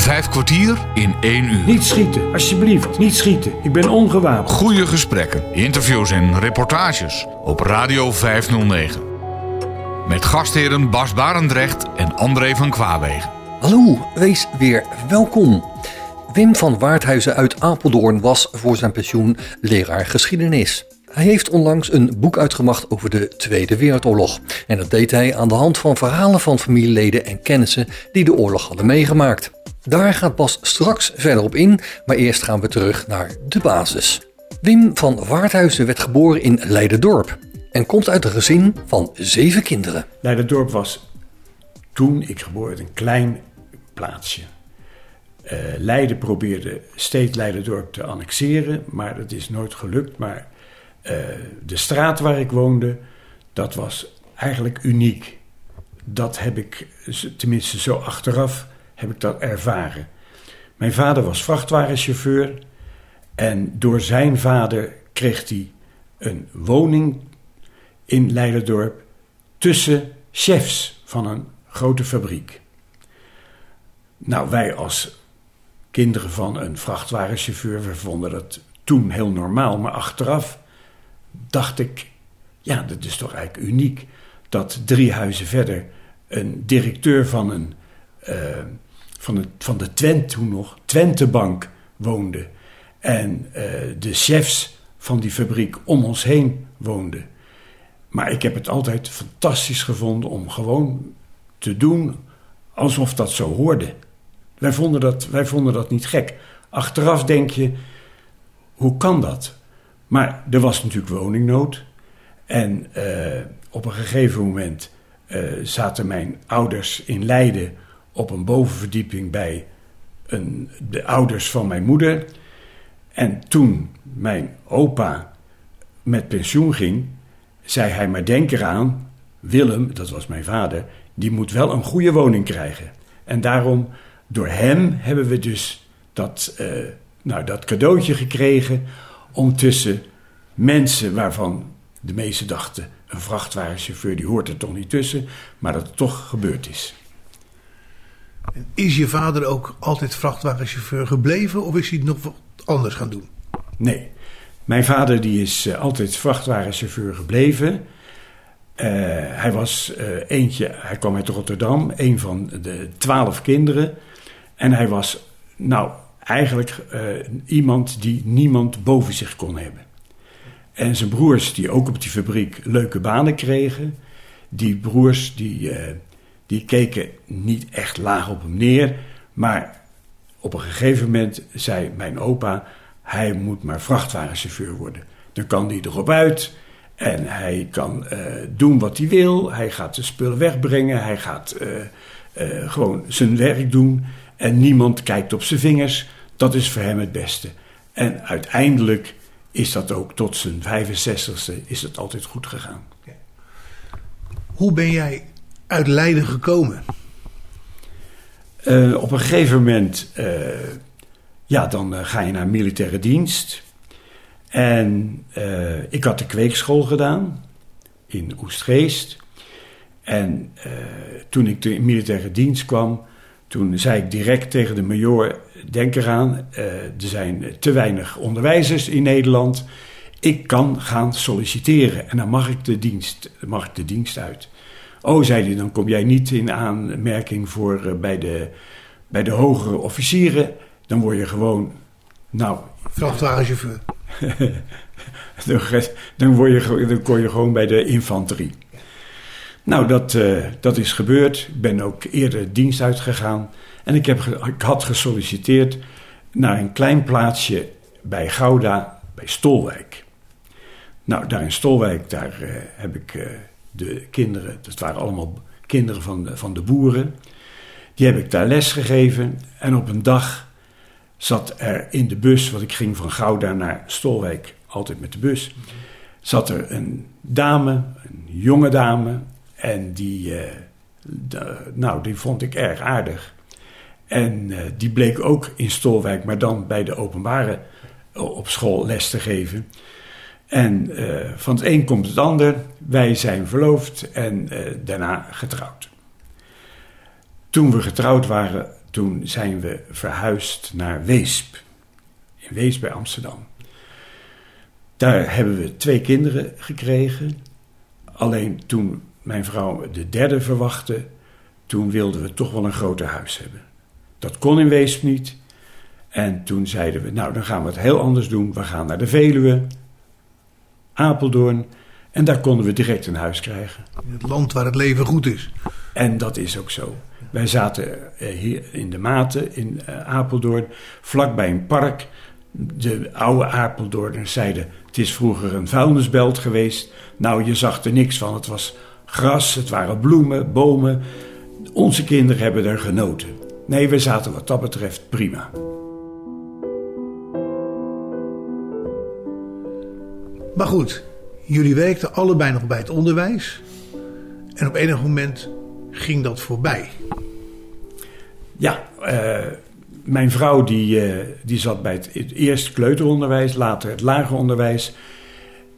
Vijf kwartier in één uur. Niet schieten, alsjeblieft. Niet schieten. Ik ben ongewapend. Goede gesprekken, interviews en reportages op Radio 509. Met gastheren Bas Barendrecht en André van Kwaabegen. Hallo, wees weer welkom. Wim van Waardhuizen uit Apeldoorn was voor zijn pensioen leraar geschiedenis. Hij heeft onlangs een boek uitgebracht over de Tweede Wereldoorlog. En dat deed hij aan de hand van verhalen van familieleden en kennissen die de oorlog hadden meegemaakt. Daar gaat Bas straks verder op in, maar eerst gaan we terug naar de basis. Wim van Waardhuizen werd geboren in Leiderdorp en komt uit een gezin van zeven kinderen. Leiderdorp was toen ik geboren een klein plaatsje. Uh, Leiden probeerde steeds Leiderdorp te annexeren, maar dat is nooit gelukt. Maar uh, de straat waar ik woonde, dat was eigenlijk uniek. Dat heb ik, tenminste zo achteraf, heb ik dat ervaren. Mijn vader was vrachtwagenchauffeur en door zijn vader kreeg hij een woning in Leiderdorp tussen chefs van een grote fabriek. Nou, wij als kinderen van een vrachtwagenchauffeur, we vonden dat toen heel normaal, maar achteraf dacht ik, ja, dat is toch eigenlijk uniek dat drie huizen verder een directeur van, een, uh, van, van de Twente toen nog, Twentebank woonde. En uh, de chefs van die fabriek om ons heen woonden. Maar ik heb het altijd fantastisch gevonden om gewoon te doen alsof dat zo hoorde. Wij vonden dat, wij vonden dat niet gek. Achteraf denk je, hoe kan dat? Maar er was natuurlijk woningnood. En uh, op een gegeven moment uh, zaten mijn ouders in Leiden op een bovenverdieping bij een, de ouders van mijn moeder. En toen mijn opa met pensioen ging, zei hij: Maar denk eraan, Willem, dat was mijn vader, die moet wel een goede woning krijgen. En daarom, door hem hebben we dus dat, uh, nou, dat cadeautje gekregen om tussen mensen waarvan de meesten dachten: een vrachtwagenchauffeur die hoort er toch niet tussen, maar dat het toch gebeurd is. Is je vader ook altijd vrachtwagenchauffeur gebleven of is hij nog wat anders gaan doen? Nee, mijn vader die is uh, altijd vrachtwagenchauffeur gebleven. Uh, hij was uh, eentje, hij kwam uit Rotterdam, een van de twaalf kinderen. En hij was, nou, eigenlijk iemand die niemand boven zich kon hebben. En zijn broers, die ook op die fabriek leuke banen kregen, die broers die, die keken niet echt laag op hem neer. Maar op een gegeven moment zei mijn opa: hij moet maar vrachtwagenchauffeur worden. Dan kan hij erop uit en hij kan uh, doen wat hij wil. Hij gaat de spullen wegbrengen, hij gaat uh, uh, gewoon zijn werk doen. En niemand kijkt op zijn vingers. Dat is voor hem het beste. En uiteindelijk is dat ook tot zijn 65ste is het altijd goed gegaan. Hoe ben jij uit Leiden gekomen? op een gegeven moment ja, dan uh, ga je naar militaire dienst. En ik had de kweekschool gedaan in Oestgeest. En toen ik de militaire dienst kwam, toen zei ik direct tegen de major: Denk eraan, er zijn te weinig onderwijzers in Nederland. Ik kan gaan solliciteren en dan mag ik de dienst, mag ik de dienst uit. Oh, zei hij, dan kom jij niet in aanmerking voor bij, de, bij de hogere officieren dan word je gewoon, nou... Vrachtwagenchauffeur. dan, word je, dan kon je gewoon bij de infanterie. Nou, dat, uh, dat is gebeurd. Ik ben ook eerder dienst uitgegaan. En ik, heb, ik had gesolliciteerd naar een klein plaatsje bij Gouda, bij Stolwijk. Nou, daar in Stolwijk, daar uh, heb ik de kinderen, dat waren allemaal kinderen van de, van de boeren. Die heb ik daar les gegeven. En op een dag zat er in de bus, want ik ging van Gouda naar Stolwijk, altijd met de bus, zat er een dame, een jonge dame, en die, de, nou, die vond ik erg aardig. En uh, die bleek ook in Stolwijk, maar dan bij de openbare uh, op school les te geven. En van het een komt het ander. Wij zijn verloofd en daarna getrouwd. Toen we getrouwd waren, toen zijn we verhuisd naar Weesp. In Weesp bij Amsterdam. Daar hebben we twee kinderen gekregen. Alleen toen mijn vrouw de derde verwachtte, toen wilden we toch wel een groter huis hebben. Dat kon in Weesp niet. En toen zeiden we, nou dan gaan we het heel anders doen. We gaan naar de Veluwe, Apeldoorn. En daar konden we direct een huis krijgen. In het land waar het leven goed is. En dat is ook zo. Wij zaten eh, hier in de Maten in eh, Apeldoorn, vlakbij een park. De oude Apeldoorners zeiden: Het is vroeger een vuilnisbelt geweest. Nou, je zag er niks van. Het was gras, het waren bloemen, bomen. Onze kinderen hebben er genoten. Nee, we zaten wat dat betreft prima. Maar goed, jullie werkten allebei nog bij het onderwijs. En op enig moment ging dat voorbij. Ja, uh, mijn vrouw die, uh, die zat bij het, eerste kleuteronderwijs, later het lager onderwijs.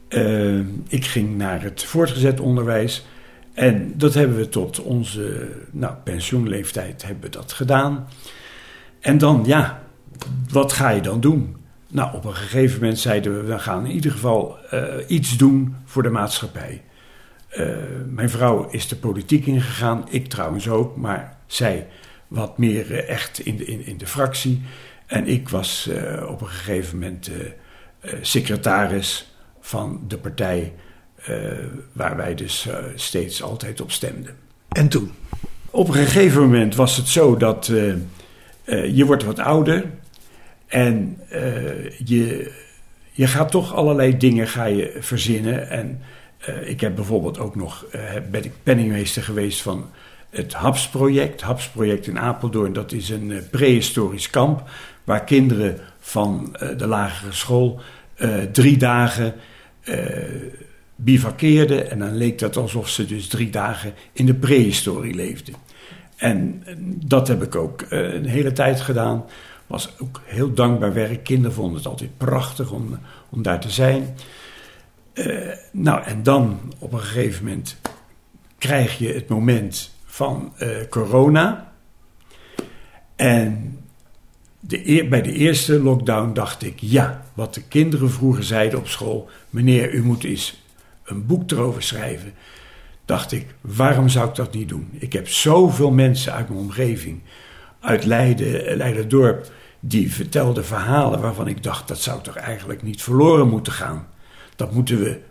Uh, ik ging naar het voortgezet onderwijs. En dat hebben we tot onze nou, pensioenleeftijd hebben dat gedaan. En dan, ja, wat ga je dan doen? Nou, op een gegeven moment zeiden we, we gaan in ieder geval uh, iets doen voor de maatschappij. Uh, mijn vrouw is de politiek ingegaan, ik trouwens ook, maar zij wat meer uh, echt in de, in, in de fractie. En ik was op een gegeven moment secretaris van de partij waar wij dus steeds altijd op stemden. En toen? Op een gegeven moment was het zo dat je wordt wat ouder en uh, je, je gaat toch allerlei dingen ga je verzinnen. En uh, ik heb bijvoorbeeld ook nog, uh, ben ik penningmeester geweest van het HAPS-project. HAPS-project in Apeldoorn, dat is een prehistorisch kamp... waar kinderen van de lagere school drie dagen bivakkeerden. En dan leek dat alsof ze dus drie dagen in de prehistorie leefden. En dat heb ik ook een hele tijd gedaan was ook heel dankbaar werk. Kinderen vonden het altijd prachtig om, om daar te zijn. Uh, nou, en dan op een gegeven moment krijg je het moment van uh, corona. En de, bij de eerste lockdown dacht ik, ja, wat de kinderen vroeger zeiden op school, meneer, u moet eens een boek erover schrijven. Dacht ik, waarom zou ik dat niet doen? Ik heb zoveel mensen uit mijn omgeving, uit Leiden, Leiderdorp, die vertelde verhalen waarvan ik dacht dat zou toch eigenlijk niet verloren moeten gaan. Dat moeten we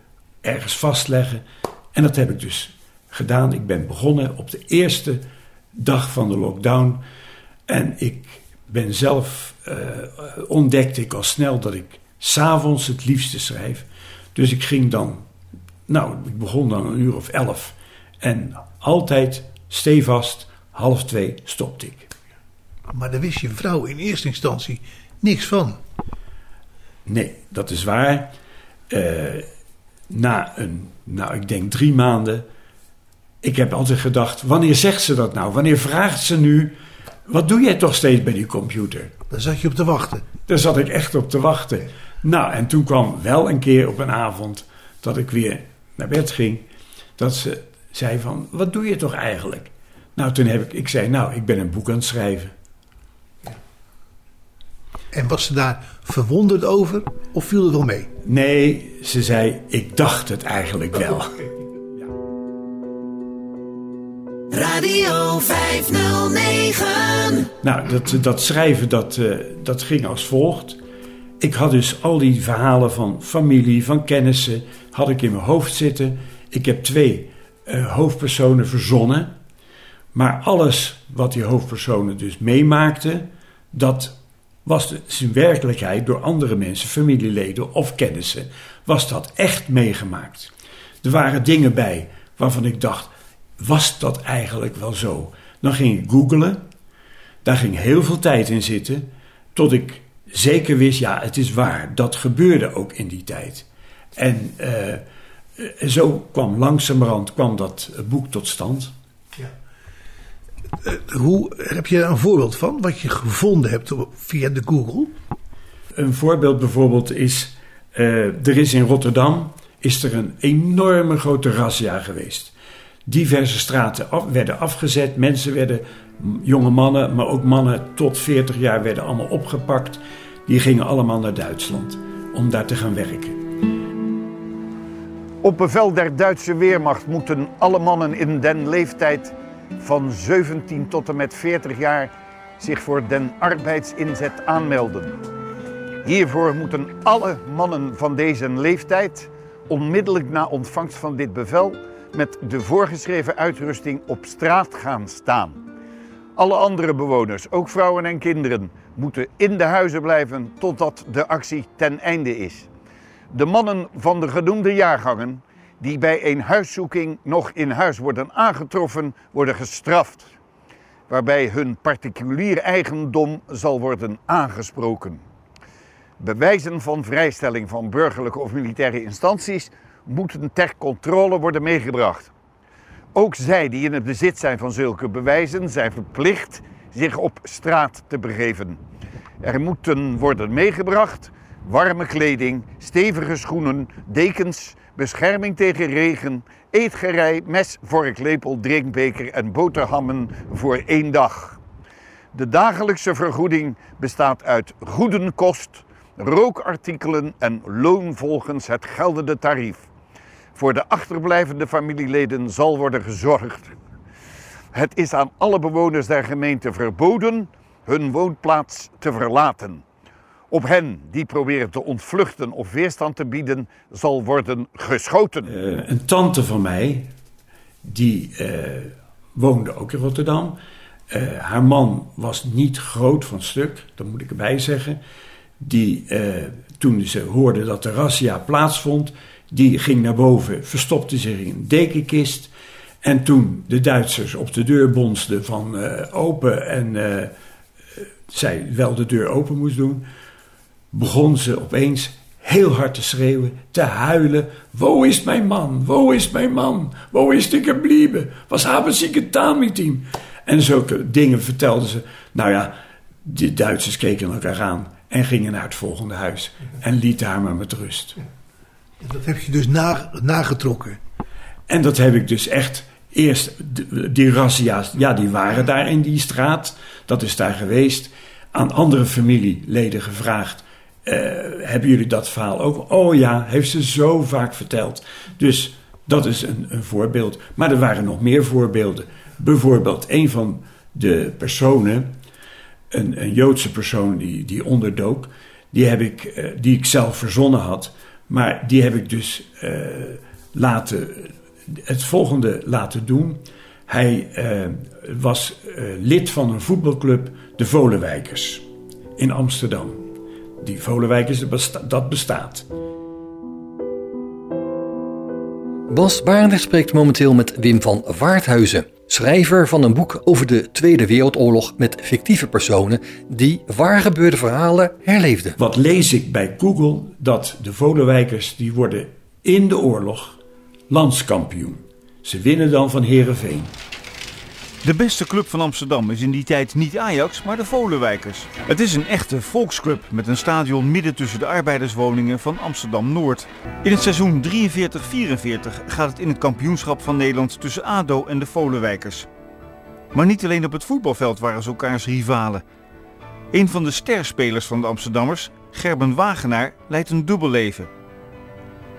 ergens vastleggen. En dat heb ik dus gedaan. Ik ben begonnen op de eerste dag van de lockdown. En ik ben zelf, uh, ontdekte ik al snel dat ik s'avonds het liefste schrijf. Dus ik ging dan, nou, ik begon dan een uur of elf. En altijd stevast, half twee stopte ik. Maar daar wist je vrouw in eerste instantie niks van. Nee, dat is waar. Uh, na een, nou ik denk drie maanden. Ik heb altijd gedacht, wanneer zegt ze dat nou? Wanneer vraagt ze nu, wat doe jij toch steeds bij die computer? Daar zat je op te wachten. Daar zat ik echt op te wachten. Nou, en toen kwam wel een keer op een avond dat ik weer naar bed ging. Dat ze zei van, wat doe je toch eigenlijk? Nou, toen heb ik, ik zei, nou, ik ben een boek aan het schrijven. En was ze daar verwonderd over of viel het wel mee? Nee, ze zei: Ik dacht het eigenlijk wel. Radio 509. Nou, dat, dat schrijven dat, uh, dat ging als volgt. Ik had dus al die verhalen van familie, van kennissen, had ik in mijn hoofd zitten. Ik heb twee uh, hoofdpersonen verzonnen. Maar alles wat die hoofdpersonen dus meemaakten, dat was in werkelijkheid door andere mensen, familieleden of kennissen, was dat echt meegemaakt. Er waren dingen bij waarvan ik dacht, was dat eigenlijk wel zo? Dan ging ik googlen, daar ging heel veel tijd in zitten, tot ik zeker wist, ja, het is waar, dat gebeurde ook in die tijd. En uh, zo kwam langzamerhand kwam dat boek tot stand. Uh, hoe, heb je daar een voorbeeld van, wat je gevonden hebt via de Google? Een voorbeeld bijvoorbeeld is, uh, er is in Rotterdam is er een enorme grote razzia geweest. Diverse straten af, werden afgezet, mensen werden jonge mannen, maar ook mannen tot 40 jaar werden allemaal opgepakt. Die gingen allemaal naar Duitsland om daar te gaan werken. Op bevel der Duitse Weermacht moeten alle mannen in den leeftijd van 17 tot en met 40 jaar zich voor den arbeidsinzet aanmelden. Hiervoor moeten alle mannen van deze leeftijd onmiddellijk na ontvangst van dit bevel met de voorgeschreven uitrusting op straat gaan staan. Alle andere bewoners, ook vrouwen en kinderen, moeten in de huizen blijven totdat de actie ten einde is. De mannen van de genoemde jaargangen die bij een huiszoeking nog in huis worden aangetroffen, worden gestraft, waarbij hun particulier eigendom zal worden aangesproken. Bewijzen van vrijstelling van burgerlijke of militaire instanties moeten ter controle worden meegebracht. Ook zij die in het bezit zijn van zulke bewijzen zijn verplicht zich op straat te begeven. Er moeten worden meegebracht warme kleding, stevige schoenen, dekens, bescherming tegen regen, eetgerei, mes, vork, lepel, drinkbeker en boterhammen voor één dag. De dagelijkse vergoeding bestaat uit goedenkost, rookartikelen en loon volgens het geldende tarief. Voor de achterblijvende familieleden zal worden gezorgd. Het is aan alle bewoners der gemeente verboden hun woonplaats te verlaten. Op hen die proberen te ontvluchten of weerstand te bieden, zal worden geschoten. Uh, een tante van mij, die uh, woonde ook in Rotterdam. Uh, haar man was niet groot van stuk, dat moet ik erbij zeggen. Die, toen ze hoorde dat de razzia plaatsvond, die ging naar boven, verstopte zich in een dekenkist. En toen de Duitsers op de deur bonsden van open en zij wel de deur open moest doen, begon ze opeens heel hard te schreeuwen, te huilen. Wo is mijn man? Wo is mijn man? Wo is de gebleven? Was hebben ze gedaan met hem? En zulke dingen vertelde ze. Nou ja, de Duitsers keken elkaar aan en gingen naar het volgende huis. En lieten haar maar met rust. Dat heb je dus na, nagetrokken? En dat heb ik dus echt... Eerst, die razzia's, ja, die waren daar in die straat. Dat is daar geweest. Aan andere familieleden gevraagd uh, hebben jullie dat verhaal ook? Oh ja, heeft ze zo vaak verteld. Dus dat is een, een voorbeeld. Maar er waren nog meer voorbeelden. Bijvoorbeeld een van de personen, een, een Joodse persoon die, die onderdook, die, heb ik, uh, die ik zelf verzonnen had. Maar die heb ik dus uh, laten, het volgende laten doen. Hij was lid van een voetbalclub, de Volenwijkers, in Amsterdam. Die Volenwijk dat bestaat. Bas Barendrecht spreekt momenteel met Wim van Waardhuizen, schrijver van een boek over de Tweede Wereldoorlog met fictieve personen die waargebeurde verhalen herleefden. Wat lees ik bij Google? Dat de Volenwijkers die worden in de oorlog landskampioen. Ze winnen dan van Herenveen. De beste club van Amsterdam is in die tijd niet Ajax, maar de Volenwijkers. Het is een echte volksclub met een stadion midden tussen de arbeiderswoningen van Amsterdam-Noord. In het seizoen 43-44 gaat het in het kampioenschap van Nederland tussen ADO en de Volenwijkers. Maar niet alleen op het voetbalveld waren ze elkaars rivalen. Een van de sterspelers van de Amsterdammers, Gerben Wagenaar, leidt een dubbelleven.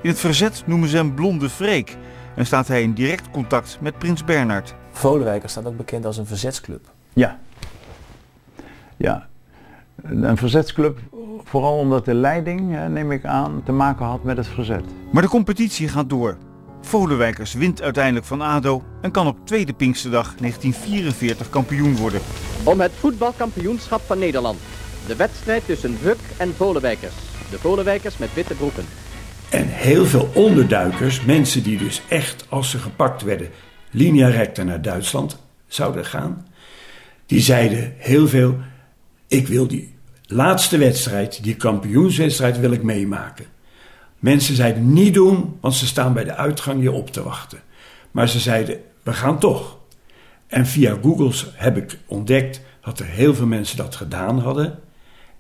In het verzet noemen ze hem Blonde Freek en staat hij in direct contact met Prins Bernhard. Volenwijker staat ook bekend als een verzetsclub. Ja. Ja. Een verzetsclub, vooral omdat de leiding, neem ik aan, te maken had met het verzet. Maar de competitie gaat door. Volenwijkers wint uiteindelijk van ADO en kan op tweede Pinksterdag 1944 kampioen worden. Om het voetbalkampioenschap van Nederland. De wedstrijd tussen Huk en Volenwijkers. De Volenwijkers met witte broeken. En heel veel onderduikers, mensen die dus echt, als ze gepakt werden, linea recta naar Duitsland zouden gaan. Die zeiden heel veel: Ik wil die laatste wedstrijd, die kampioenswedstrijd, wil ik meemaken. Mensen zeiden niet doen, want ze staan bij de uitgang je op te wachten. Maar ze zeiden: We gaan toch. En via Google heb ik ontdekt dat er heel veel mensen dat gedaan hadden.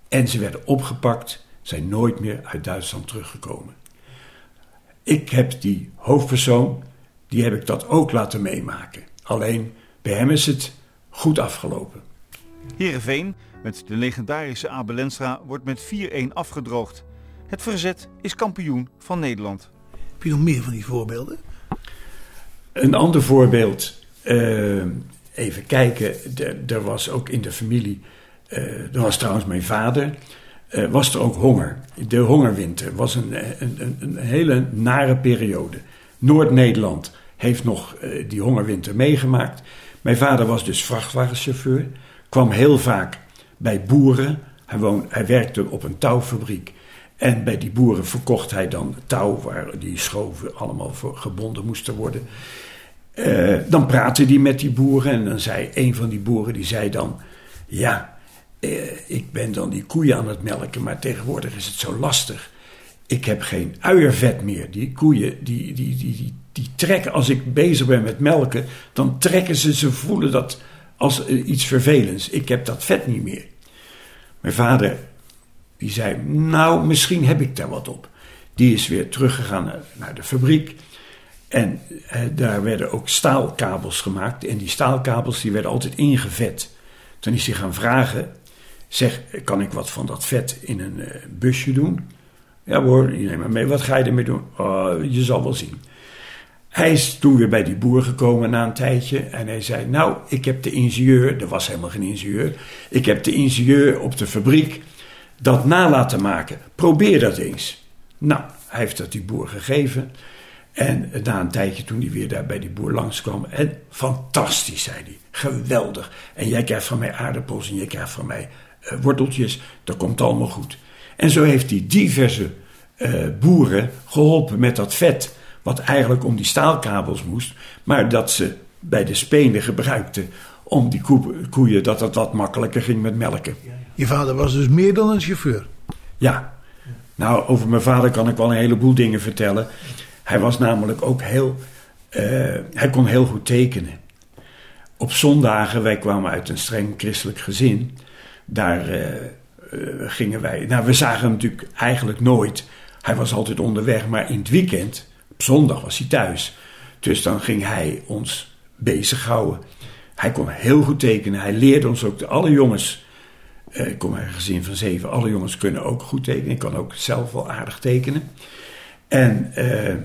En ze werden opgepakt, zijn nooit meer uit Duitsland teruggekomen. Ik heb die hoofdpersoon die heb ik dat ook laten meemaken. Alleen bij hem is het goed afgelopen. Heerenveen, met de legendarische Abel Lenstra, wordt met 4-1 afgedroogd. Het verzet is kampioen van Nederland. Heb je nog meer van die voorbeelden? Een ander voorbeeld, eh, even kijken, er- was ook in de familie, eh er was trouwens mijn vader, eh, was er ook honger. De hongerwinter was een, een, een, een hele nare periode. Noord-Nederland heeft nog eh, die hongerwinter meegemaakt. Mijn vader was dus vrachtwagenchauffeur, kwam heel vaak bij boeren. Hij, woon, hij werkte op een touwfabriek. En bij die boeren verkocht hij dan touw waar die schoven allemaal voor gebonden moesten worden. Eh, dan praatte hij met die boeren en dan zei een van die boeren, die zei dan... Ja, eh, ik ben dan die koeien aan het melken, maar tegenwoordig is het zo lastig. Ik heb geen uiervet meer. Die koeien, die, die, die, die trekken, als ik bezig ben met melken, dan trekken ze, ze voelen dat als eh, iets vervelends. Ik heb dat vet niet meer. Mijn vader, die zei, nou, misschien heb ik daar wat op. Die is weer teruggegaan naar, de fabriek. En eh, daar werden ook staalkabels gemaakt. En die staalkabels die werden altijd ingevet. Toen is hij gaan vragen, zeg, kan ik wat van dat vet in een eh, busje doen? Ja hoor, je neemt maar mee. Wat ga je ermee doen? Oh, je zal wel zien. Hij is toen weer bij die boer gekomen na een tijdje. En hij zei, nou, ik heb de ingenieur, er was helemaal geen ingenieur. Ik heb de ingenieur op de fabriek dat na laten maken. Probeer dat eens. Nou, hij heeft dat die boer gegeven. En na een tijdje toen hij weer daar bij die boer langskwam. En fantastisch, zei hij. Geweldig. En jij krijgt van mij aardappels en jij krijgt van mij eh, worteltjes. Dat komt allemaal goed. En zo heeft hij diverse eh, boeren geholpen met dat vet. Wat eigenlijk om die staalkabels moest. Maar dat ze bij de spenen gebruikten om die koe- koeien dat het wat makkelijker ging met melken. Je vader was dus meer dan een chauffeur. Ja. Nou, over mijn vader kan ik wel een heleboel dingen vertellen. Hij was namelijk ook heel. eh, hij kon heel goed tekenen. Op zondagen, wij kwamen uit een streng christelijk gezin. Daar eh, eh, gingen wij. Nou, we zagen hem natuurlijk eigenlijk nooit. Hij was altijd onderweg, maar in het weekend, op zondag was hij thuis. Dus dan ging hij ons bezighouden. Hij kon heel goed tekenen. Hij leerde ons ook, alle jongens. eh, ik kom uit een gezin van zeven. Alle jongens kunnen ook goed tekenen. Ik kan ook zelf wel aardig tekenen. En eh,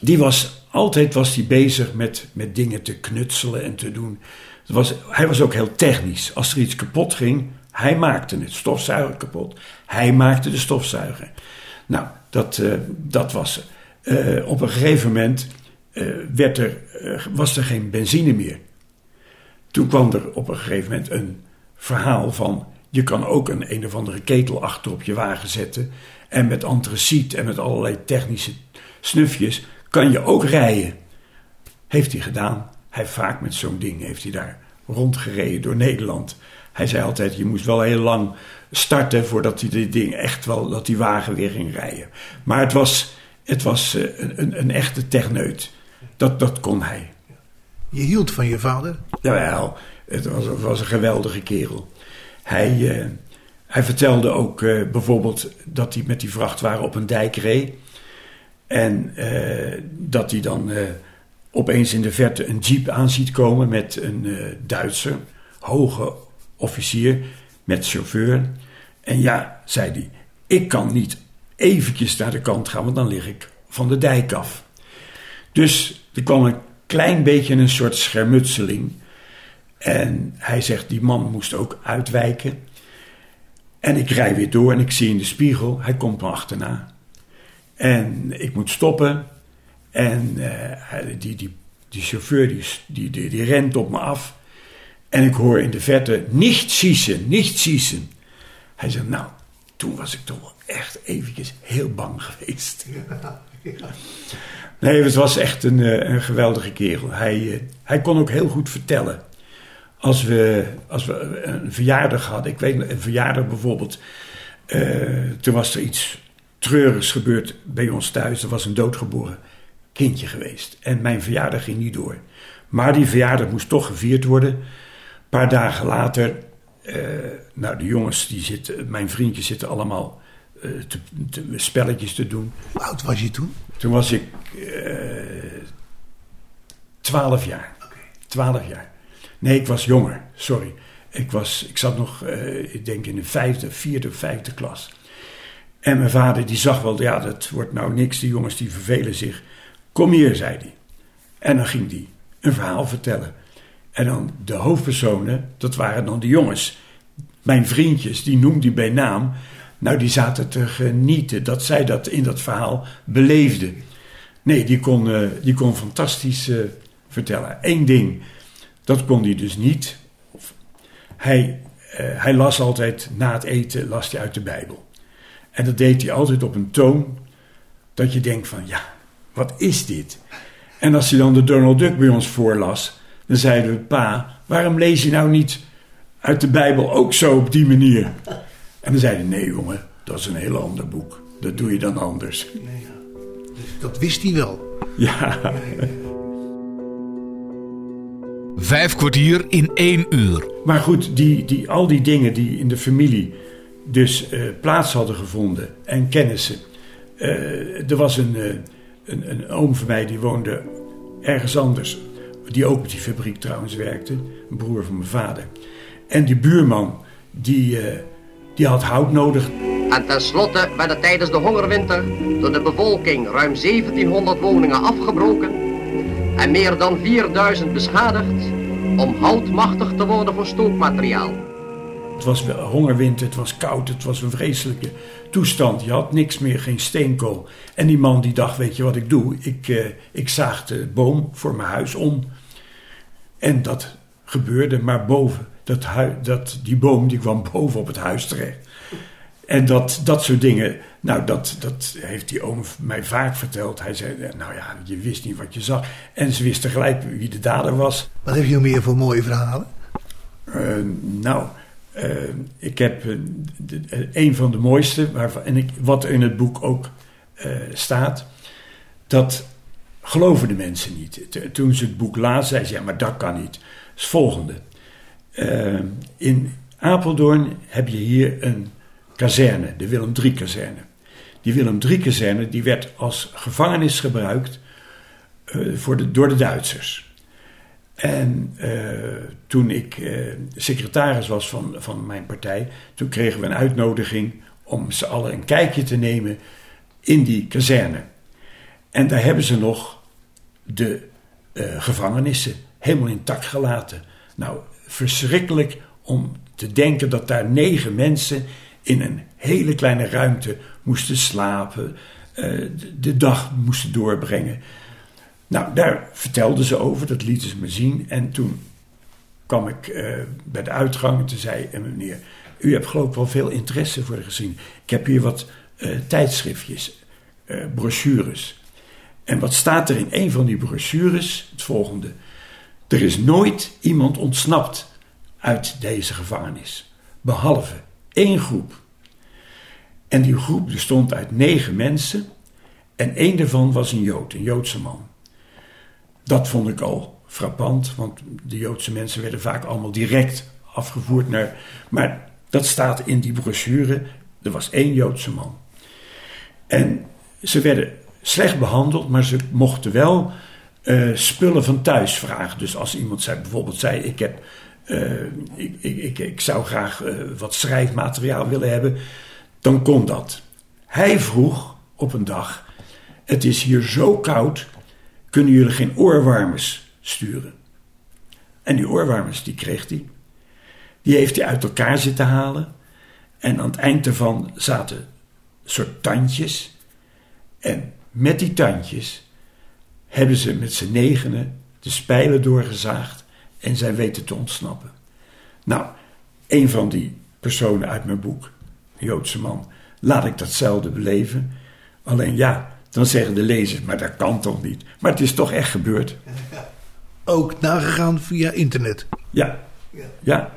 die was, altijd was hij bezig met, met dingen te knutselen en te doen. Het was, hij was ook heel technisch. Als er iets kapot ging, hij maakte het. Stofzuiger kapot. Hij maakte de stofzuiger. Nou, dat, eh, dat was. Eh, op een gegeven moment eh, werd er, eh, was er geen benzine meer. Toen kwam er op een gegeven moment een verhaal van... je kan ook een een of andere ketel achter op je wagen zetten... en met antraciet en met allerlei technische snufjes kan je ook rijden. Heeft hij gedaan. Hij vaak met zo'n ding heeft hij daar rondgereden door Nederland. Hij zei altijd, je moest wel heel lang starten voordat hij dit ding echt wel, dat die wagen weer ging rijden. Maar het was, het was eh, een, een, een echte techneut. Dat, dat kon hij. Je hield van je vader. Jawel, het was, het was een geweldige kerel. Hij, eh, hij vertelde ook eh, bijvoorbeeld dat hij met die vrachtwagen op een dijk reed. En dat hij dan opeens in de verte een jeep aan ziet komen met een Duitser, hoge officier, met chauffeur. En ja, zei hij, ik kan niet eventjes naar de kant gaan, want dan lig ik van de dijk af. Dus er kwam een klein beetje een soort schermutseling. En hij zegt, die man moest ook uitwijken. En ik rij weer door en ik zie in de spiegel, hij komt me achterna. En ik moet stoppen. En eh, die, die, die chauffeur die, die, die, rent op me af. En ik hoor in de verte, niet schießen, niet schießen. Hij zegt, nou, toen was ik toch wel echt eventjes heel bang geweest. Nee, het was echt een, eh, een geweldige kerel. Hij, eh, hij kon ook heel goed vertellen. Als we, als we een verjaardag hadden, ik weet een verjaardag bijvoorbeeld. eh, toen was er iets treurigs gebeurd bij ons thuis. Er was een doodgeboren kindje geweest. En mijn verjaardag ging niet door. Maar die verjaardag moest toch gevierd worden. Een paar dagen later, nou de jongens, die zitten, mijn vriendjes zitten allemaal eh, te, te- spelletjes te doen. Hoe oud was je toen? Toen was ik eh, twaalf jaar. Twaalf jaar. Nee, ik was jonger, sorry. Ik, was, ik zat nog, uh, ik denk in de vijfde, vierde, vijfde klas. En mijn vader die zag wel, ja, dat wordt nou niks, die jongens die vervelen zich. Kom hier, zei hij. En dan ging hij een verhaal vertellen. En dan de hoofdpersonen, dat waren dan de jongens. Mijn vriendjes, die noemde hij bij naam. Nou, die zaten te genieten dat zij dat in dat verhaal beleefden. Nee, die kon, uh, die kon fantastisch uh, vertellen. Eén ding, dat kon hij dus niet. Hij, uh, hij las altijd na het eten las hij uit de Bijbel. En dat deed hij altijd op een toon dat je denkt van ja, wat is dit? En als hij dan de Donald Duck bij ons voorlas, dan zeiden we: Pa, waarom lees je nou niet uit de Bijbel ook zo op die manier? En dan zeiden nee jongen, dat is een heel ander boek. Dat doe je dan anders. Nee, ja. Dus dat wist hij wel. Ja. Vijf kwartier in één uur. Maar goed, die, die, al die dingen die in de familie dus uh, plaats hadden gevonden en kennissen. Uh, er was een, uh, een, een oom van mij die woonde ergens anders. Die ook op die fabriek trouwens werkte. Een broer van mijn vader. En die buurman, die, die had hout nodig. En tenslotte werden tijdens de hongerwinter door de bevolking ruim 1700 woningen afgebroken en meer dan 4000 beschadigd om houtmachtig te worden voor stookmateriaal. Het was hongerwinter, het was koud, het was een vreselijke toestand. Je had niks meer, geen steenkool. En die man die dacht, weet je wat ik doe? Ik, uh, ik zaag de boom voor mijn huis om. En dat gebeurde, maar boven. Dat, dat, die boom die kwam boven op het huis terecht. En dat, dat soort dingen, nou, dat, dat heeft die oom mij vaak verteld. Hij zei, nou ja, je wist niet wat je zag. En ze wisten gelijk wie de dader was. Wat heb je meer voor mooie verhalen? Uh, nou, uh, ik heb uh, de, een van de mooiste, waarvan, en ik, wat in het boek ook staat, dat geloven de mensen niet. Toen ze het boek lazen, zei ze, ja, maar dat kan niet. Het volgende. in Apeldoorn heb je hier een kazerne, de Willem III-kazerne. Die Willem III-kazerne die werd als gevangenis gebruikt uh, voor de, door de Duitsers. En uh, toen ik secretaris was van, van mijn partij, toen kregen we een uitnodiging om z'n allen een kijkje te nemen in die kazerne. En daar hebben ze nog de gevangenissen helemaal intact gelaten. Nou, verschrikkelijk om te denken dat daar negen mensen in een hele kleine ruimte moesten slapen, uh, de dag moesten doorbrengen. Nou, daar vertelden ze over, dat lieten ze me zien. En toen kwam ik uh, bij de uitgang en toen zei meneer... U hebt geloof ik wel veel interesse voor gezien. Ik heb hier wat tijdschriftjes, brochures. En wat staat er in een van die brochures? Het volgende. Er is nooit iemand ontsnapt uit deze gevangenis. Behalve één groep. En die groep bestond uit negen mensen. En één daarvan was een Jood, een Joodse man. Dat vond ik al frappant, want de Joodse mensen werden vaak allemaal direct afgevoerd naar. Maar dat staat in die brochure. Er was één Joodse man. En ze werden slecht behandeld, maar ze mochten wel uh, spullen van thuis vragen. Dus als iemand zei, bijvoorbeeld zei: Ik heb uh, ik, ik, ik, zou graag uh, wat schrijfmateriaal willen hebben, dan kon dat. Hij vroeg op een dag: Het is hier zo koud, kunnen jullie geen oorwarmers sturen? En die oorwarmers, die kreeg hij. Die heeft hij uit elkaar zitten halen. En aan het eind ervan zaten soort tandjes. En met die tandjes hebben ze met z'n negenen de spijlen doorgezaagd en zij weten te ontsnappen. Nou, een van die personen uit mijn boek, een Joodse man, laat ik datzelfde beleven. Alleen ja, dan zeggen de lezers, maar dat kan toch niet. Maar het is toch echt gebeurd. Ook nagegaan via internet. Ja, ja.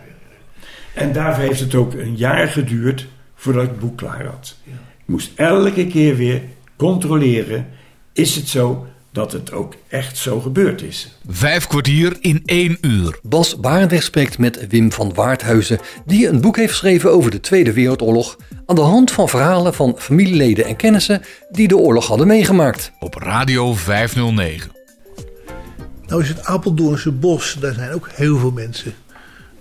En daarvoor heeft het ook een jaar geduurd voordat ik het boek klaar had. Ik moest elke keer weer controleren: is het zo dat het ook echt zo gebeurd is. Vijf kwartier in één uur. Bas Barendrecht spreekt met Wim van Waardhuizen, die een boek heeft geschreven over de Tweede Wereldoorlog. aan de hand van verhalen van familieleden en kennissen die de oorlog hadden meegemaakt. Op Radio 509. Nou is het Apeldoornse bos, daar zijn ook heel veel mensen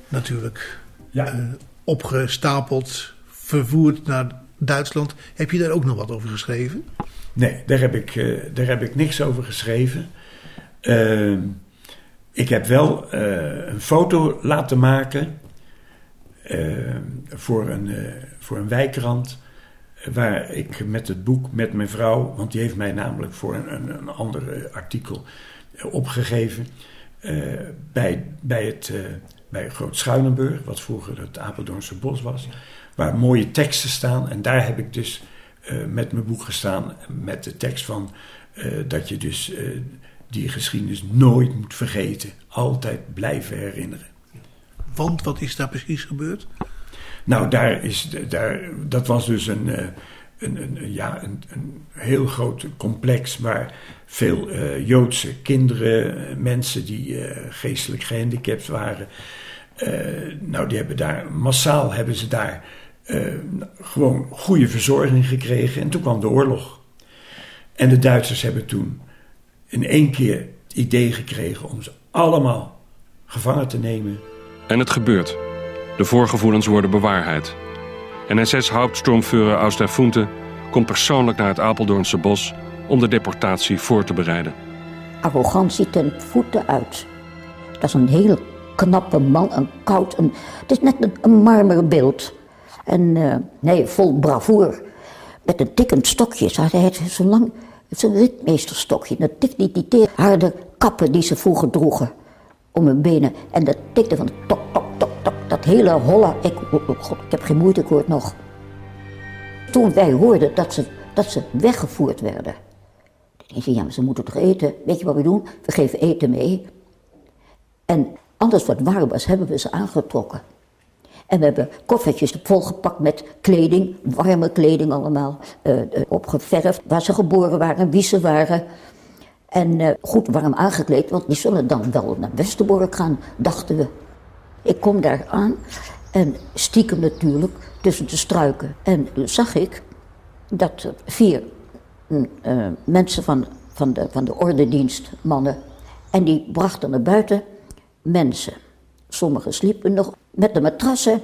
natuurlijk Ja. eh, opgestapeld, vervoerd naar Duitsland. Heb je daar ook nog wat over geschreven? Nee, daar heb ik, eh, daar heb ik niks over geschreven. Ehm, ik heb wel eh, een foto laten maken ehm, voor, een, eh, voor een wijkrand. Waar ik met het boek met mijn vrouw, want die heeft mij namelijk voor een, een, een ander artikel opgegeven. bij, bij, het, bij Groot Schuilenburg, wat vroeger het Apeldoornse bos was. Waar mooie teksten staan. En daar heb ik dus eh, met mijn boek gestaan. Met de tekst van eh, dat je dus eh, die geschiedenis nooit moet vergeten. Altijd blijven herinneren. Want wat is daar precies gebeurd? Nou, daar is, daar, dat was dus een, een, een, ja, een, een heel groot complex waar veel Joodse kinderen, mensen die geestelijk gehandicapt waren, nou, die hebben daar massaal hebben ze daar eh, gewoon goede verzorging gekregen. En toen kwam de oorlog. En de Duitsers hebben toen in één keer het idee gekregen om ze allemaal gevangen te nemen. En het gebeurt. De voorgevoelens worden bewaarheid. En SS-Hauptsturmführer aus der Funte komt persoonlijk naar het Apeldoornse bos om de deportatie voor te bereiden. arrogantie ten voeten uit. Dat is een heel knappe man, een koud, een, het is net een, een marmeren beeld. En eh, nee, vol bravoer. Met een tikkend stokje. Ze hadden het zo lang, een ritmeesterstokje. Dat tikt niet die teer- harde kappen die ze vroeger droegen om hun benen. En dat tikte van tok, tok, tok, tok. Dat hele holle, ik, oh, oh god, ik heb geen moeite, ik hoor het nog. Toen wij hoorden dat ze, dat ze weggevoerd werden. Ik zei, ja, maar ze moeten toch eten? Weet je wat we doen? We geven eten mee. En alles wat warm was, hebben we ze aangetrokken. En we hebben koffertjes volgepakt met kleding, warme kleding allemaal, eh, opgeverfd, waar ze geboren waren, wie ze waren. En eh, goed warm aangekleed, want die zullen dan wel naar Westerbork gaan, dachten we. Ik kom daar aan en stiekem natuurlijk tussen de struiken. En zag ik dat er vier mm, mensen van, van, de, van de ordendienst, mannen, en die brachten naar buiten mensen. Sommigen sliepen nog met de matrassen,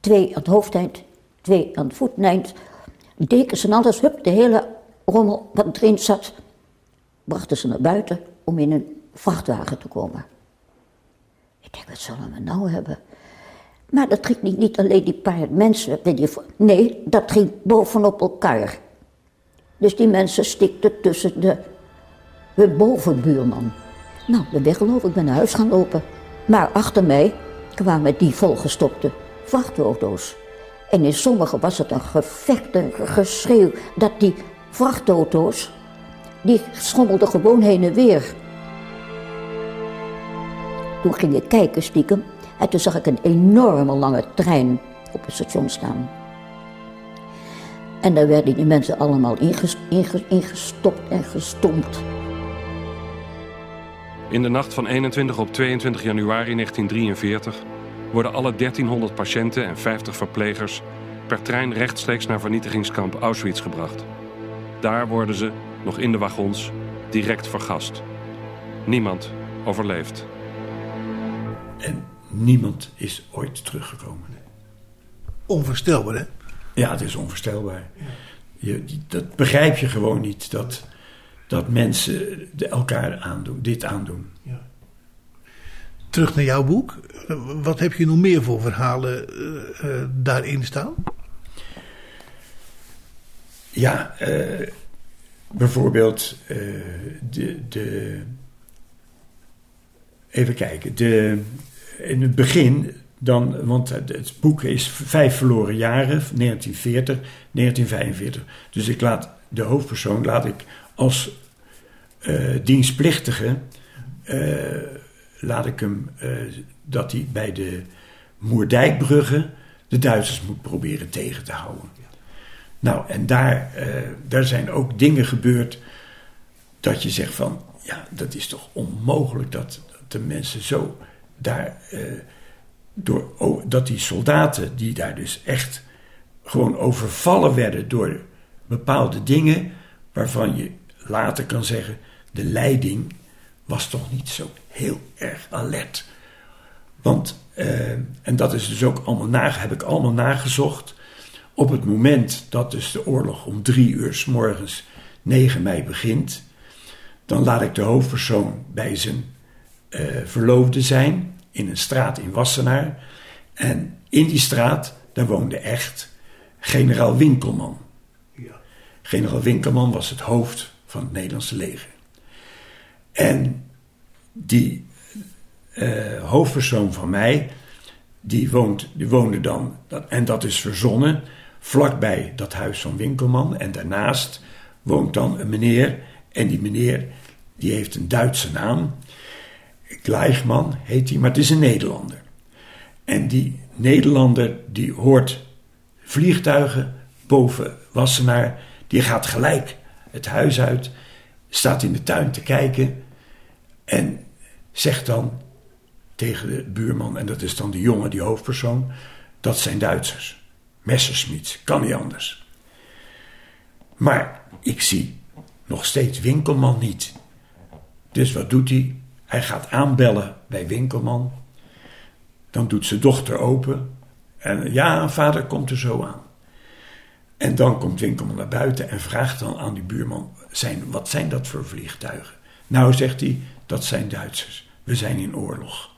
twee aan het hoofdeind, twee aan het voeteind. Dekens en alles, hup, de hele rommel wat erin zat, brachten ze naar buiten om in een vrachtwagen te komen. Ik denk, wat zullen we nou hebben? Maar dat ging niet, niet alleen die paar mensen. Nee, dat ging bovenop elkaar. Dus die mensen stikten tussen de, hun bovenbuurman. Nou, de weg geloof ik ben naar huis gaan lopen. Maar achter mij kwamen die volgestopte vrachtauto's. En in sommige was het een gevecht, een geschreeuw, dat die vrachtauto's, die schommelden gewoon heen en weer. Toen ging ik kijken stiekem en toen zag ik een enorme lange trein op het station staan. En daar werden die mensen allemaal inges- inge- ingestopt en gestompt. In de nacht van 21 op 22 januari 1943 worden alle 1300 patiënten en 50 verplegers per trein rechtstreeks naar vernietigingskamp Auschwitz gebracht. Daar worden ze, nog in de wagons, direct vergast. Niemand overleeft. En niemand is ooit teruggekomen. Onvoorstelbaar, hè? Ja, het is onvoorstelbaar. Je, dat begrijp je gewoon niet. Dat, dat mensen elkaar aandoen, dit aandoen. Terug naar jouw boek. Wat heb je nog meer voor verhalen eh, eh, daarin staan? Ja, eh, bijvoorbeeld de, de. Even kijken. De, in het begin, dan, want het, het boek is Vijf verloren jaren, 1940, 1945. Dus ik laat de hoofdpersoon laat ik als eh, dienstplichtige. eh, laat ik hem eh, dat hij bij de Moerdijkbruggen de Duitsers moet proberen tegen te houden. Nou, en daar, daar zijn ook dingen gebeurd dat je zegt van, ja, dat is toch onmogelijk dat, de mensen zo daar, door, dat die soldaten die daar dus echt gewoon overvallen werden door bepaalde dingen waarvan je later kan zeggen, de leiding was toch niet zo heel erg alert. Want, eh, en dat is dus ook allemaal na, heb ik allemaal nagezocht. Op het moment dat dus de oorlog om drie uur s morgens 9 mei begint, dan laat ik de hoofdpersoon bij zijn uh, verloofde zijn in een straat in Wassenaar. En in die straat, daar woonde echt generaal Winkelman. Ja. Generaal Winkelman was het hoofd van het Nederlandse leger. En die uh, hoofdpersoon van mij, die, woont, die woonde dan, en dat is verzonnen, vlakbij dat huis van Winkelman. En daarnaast woont dan een meneer, en die meneer die heeft een Duitse naam. Gleichman heet hij, maar het is een Nederlander. En die Nederlander die hoort vliegtuigen boven Wassenaar, die gaat gelijk het huis uit, staat in de tuin te kijken en zegt dan tegen de buurman, en dat is dan de jongen, die hoofdpersoon, dat zijn Duitsers. Messerschmitt, kan niet anders. Maar ik zie nog steeds Winkelman niet. Dus wat doet hij? Hij gaat aanbellen bij Winkelman. Dan doet zijn dochter open. En ja, vader komt er zo aan. En dan komt Winkelman naar buiten en vraagt dan aan die buurman: zijn, wat zijn dat voor vliegtuigen? Nou, zegt hij, dat zijn Duitsers. We zijn in oorlog.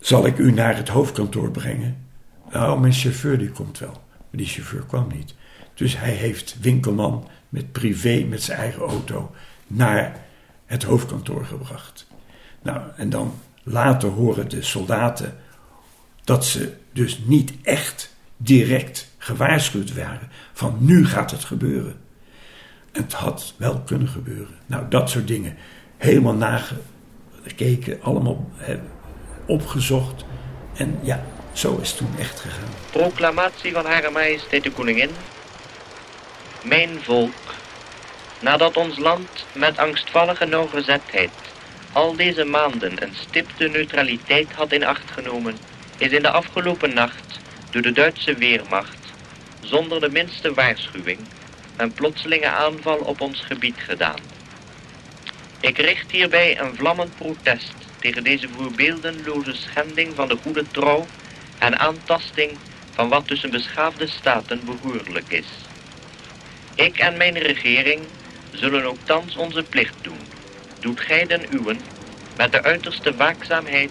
Zal ik u naar het hoofdkantoor brengen? Nou, mijn chauffeur die komt wel. Maar die chauffeur kwam niet. Dus hij heeft Winkelman met privé, met zijn eigen auto, naar het hoofdkantoor gebracht. Nou, en dan later horen de soldaten dat ze dus niet echt direct gewaarschuwd waren van nu gaat het gebeuren. Het had wel kunnen gebeuren. Nou, dat soort dingen. Helemaal nagekeken, allemaal opgezocht. En ja, zo is het toen echt gegaan. Proclamatie van Hare Majesteit de Koningin. Mijn volk, nadat ons land met angstvallige nauwgezetheid al deze maanden een stipte neutraliteit had in acht genomen, is in de afgelopen nacht door de Duitse Weermacht zonder de minste waarschuwing een plotselinge aanval op ons gebied gedaan. Ik richt hierbij een vlammend protest tegen deze voorbeeldenloze schending van de goede trouw en aantasting van wat tussen beschaafde staten behoorlijk is. Ik en mijn regering zullen ook thans onze plicht doen. Doet gij den uwen met de uiterste waakzaamheid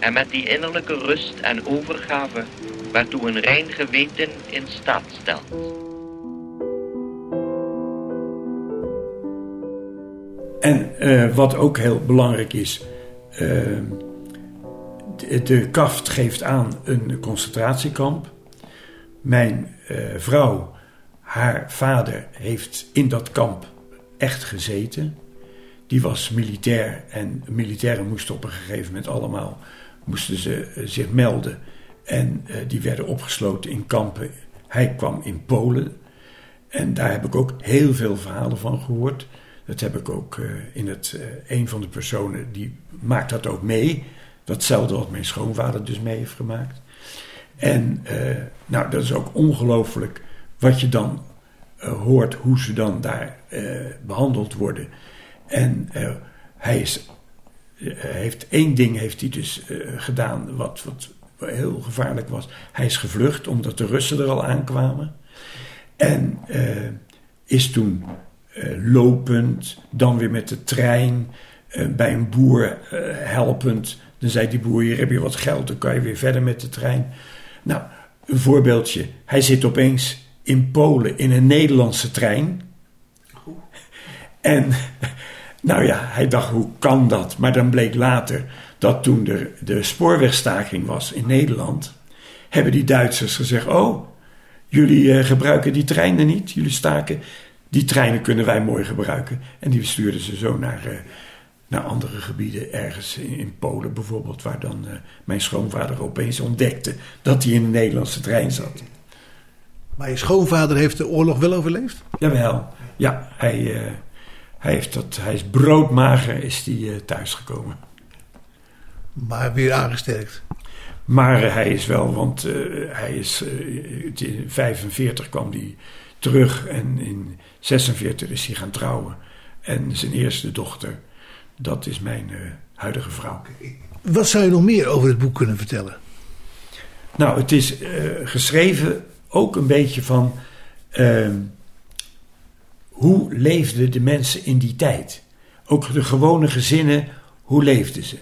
en met die innerlijke rust en overgave waartoe een rein geweten in staat stelt. En uh, wat ook heel belangrijk is, uh, de, de, kaft geeft aan een concentratiekamp. Mijn uh, vrouw, haar vader, heeft in dat kamp echt gezeten. Die was militair en militairen moesten op een gegeven moment allemaal moesten ze, zich melden. En die werden opgesloten in kampen. Hij kwam in Polen. En daar heb ik ook heel veel verhalen van gehoord. Dat heb ik ook uh, in het, uh, een van de personen die maakt dat ook mee. Datzelfde wat mijn schoonvader dus mee heeft gemaakt. En nou, dat is ook ongelooflijk wat je dan hoort, hoe ze dan daar behandeld worden. En hij is, heeft één ding heeft hij dus gedaan wat, wat heel gevaarlijk was. Hij is gevlucht omdat de Russen er al aankwamen. En is toen uh, lopend, dan weer met de trein, uh, bij een boer helpend. Dan zei die boer, hier heb je wat geld, dan kan je weer verder met de trein. Nou, een voorbeeldje. Hij zit opeens in Polen in een Nederlandse trein. En nou ja, hij dacht, hoe kan dat? Maar dan bleek later dat toen de, de spoorwegstaking was in Nederland, hebben die Duitsers gezegd: Oh, jullie gebruiken die treinen niet, jullie staken die treinen kunnen wij mooi gebruiken. En die stuurden ze zo naar, uh, naar andere gebieden, ergens in, in, Polen bijvoorbeeld, waar dan uh, mijn schoonvader opeens ontdekte dat hij in een Nederlandse trein zat. Maar je schoonvader heeft de oorlog wel overleefd? Jawel, ja. Hij, uh, hij, heeft dat, hij is broodmager is die, thuisgekomen. Maar weer aangesterkt? Maar hij is wel, want hij is in 45 kwam hij terug en in 46 is hij gaan trouwen. En zijn eerste dochter, Dat is mijn uh, huidige vrouw. Wat zou je nog meer over het boek kunnen vertellen? Nou, het is geschreven ook een beetje van uh, hoe leefden de mensen in die tijd? Ook de gewone gezinnen, hoe leefden ze?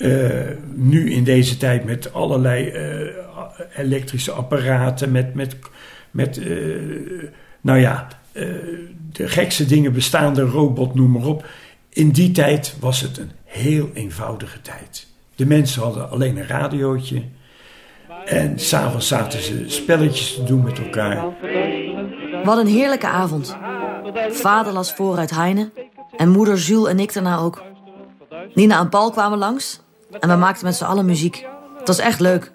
Uh, nu in deze tijd met allerlei elektrische apparaten, met, met, met nou ja, de gekste dingen bestaande, robot, noem maar op. In die tijd was het een heel eenvoudige tijd. De mensen hadden alleen een radiootje. En s'avonds zaten ze spelletjes te doen met elkaar. Wat een heerlijke avond. Vader las voor uit Heine. En moeder Jules en ik daarna ook. Nina en Paul kwamen langs. En we maakten met z'n allen muziek. Het was echt leuk.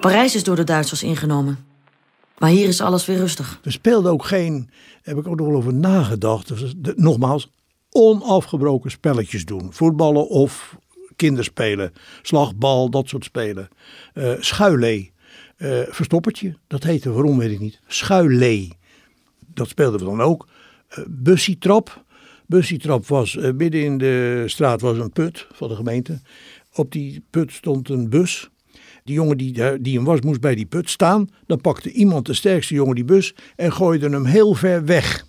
Parijs is door de Duitsers ingenomen. Maar hier is alles weer rustig. We speelden ook geen, heb ik ook nog over nagedacht. Dus nogmaals, onafgebroken spelletjes doen. Voetballen of kinderspelen. Slagbal, dat soort spelen. Uh, schuilee. Uh, verstoppertje, dat heette, waarom weet ik niet. Schuilee. Dat speelden we dan ook. Uh, bussietrap. Bussietrap was, uh, midden in de straat was een put van de gemeente. Op die put stond een bus. Die jongen die, die hem was, moest bij die put staan. Dan pakte iemand, de sterkste jongen, die bus en gooide hem heel ver weg.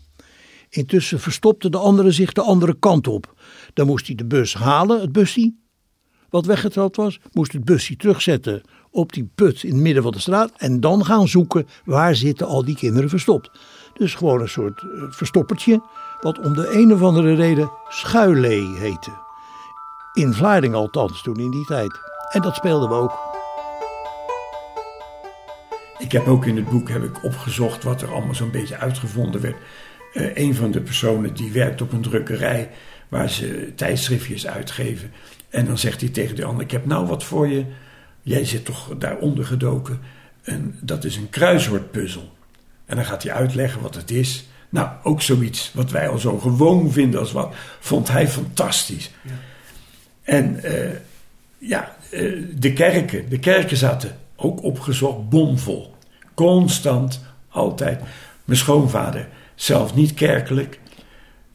Intussen verstopte de andere zich de andere kant op. Dan moest hij de bus halen, het busje, wat weggetrapt was, moest het busje terugzetten op die put in het midden van de straat en dan gaan zoeken waar zitten al die kinderen verstopt. Dus gewoon een soort uh, verstoppertje, wat om de een of andere reden schuilee heette. In Vlaarding althans, toen in die tijd. En dat speelden we ook. Ik heb ook in het boek heb ik opgezocht wat er allemaal zo'n beetje uitgevonden werd. Uh, een van de personen die werkt op een drukkerij waar ze tijdschriftjes uitgeven. En dan zegt hij tegen de ander: Ik heb nou wat voor je. Jij zit toch daaronder gedoken. En dat is een kruiswoordpuzzel. En dan gaat hij uitleggen wat het is. Nou, ook zoiets wat wij al zo gewoon vinden als wat, vond hij fantastisch. Ja. En uh, ja, uh, de kerken. De kerken zaten ook opgezocht bomvol. Constant, altijd. Mijn schoonvader, zelf niet kerkelijk,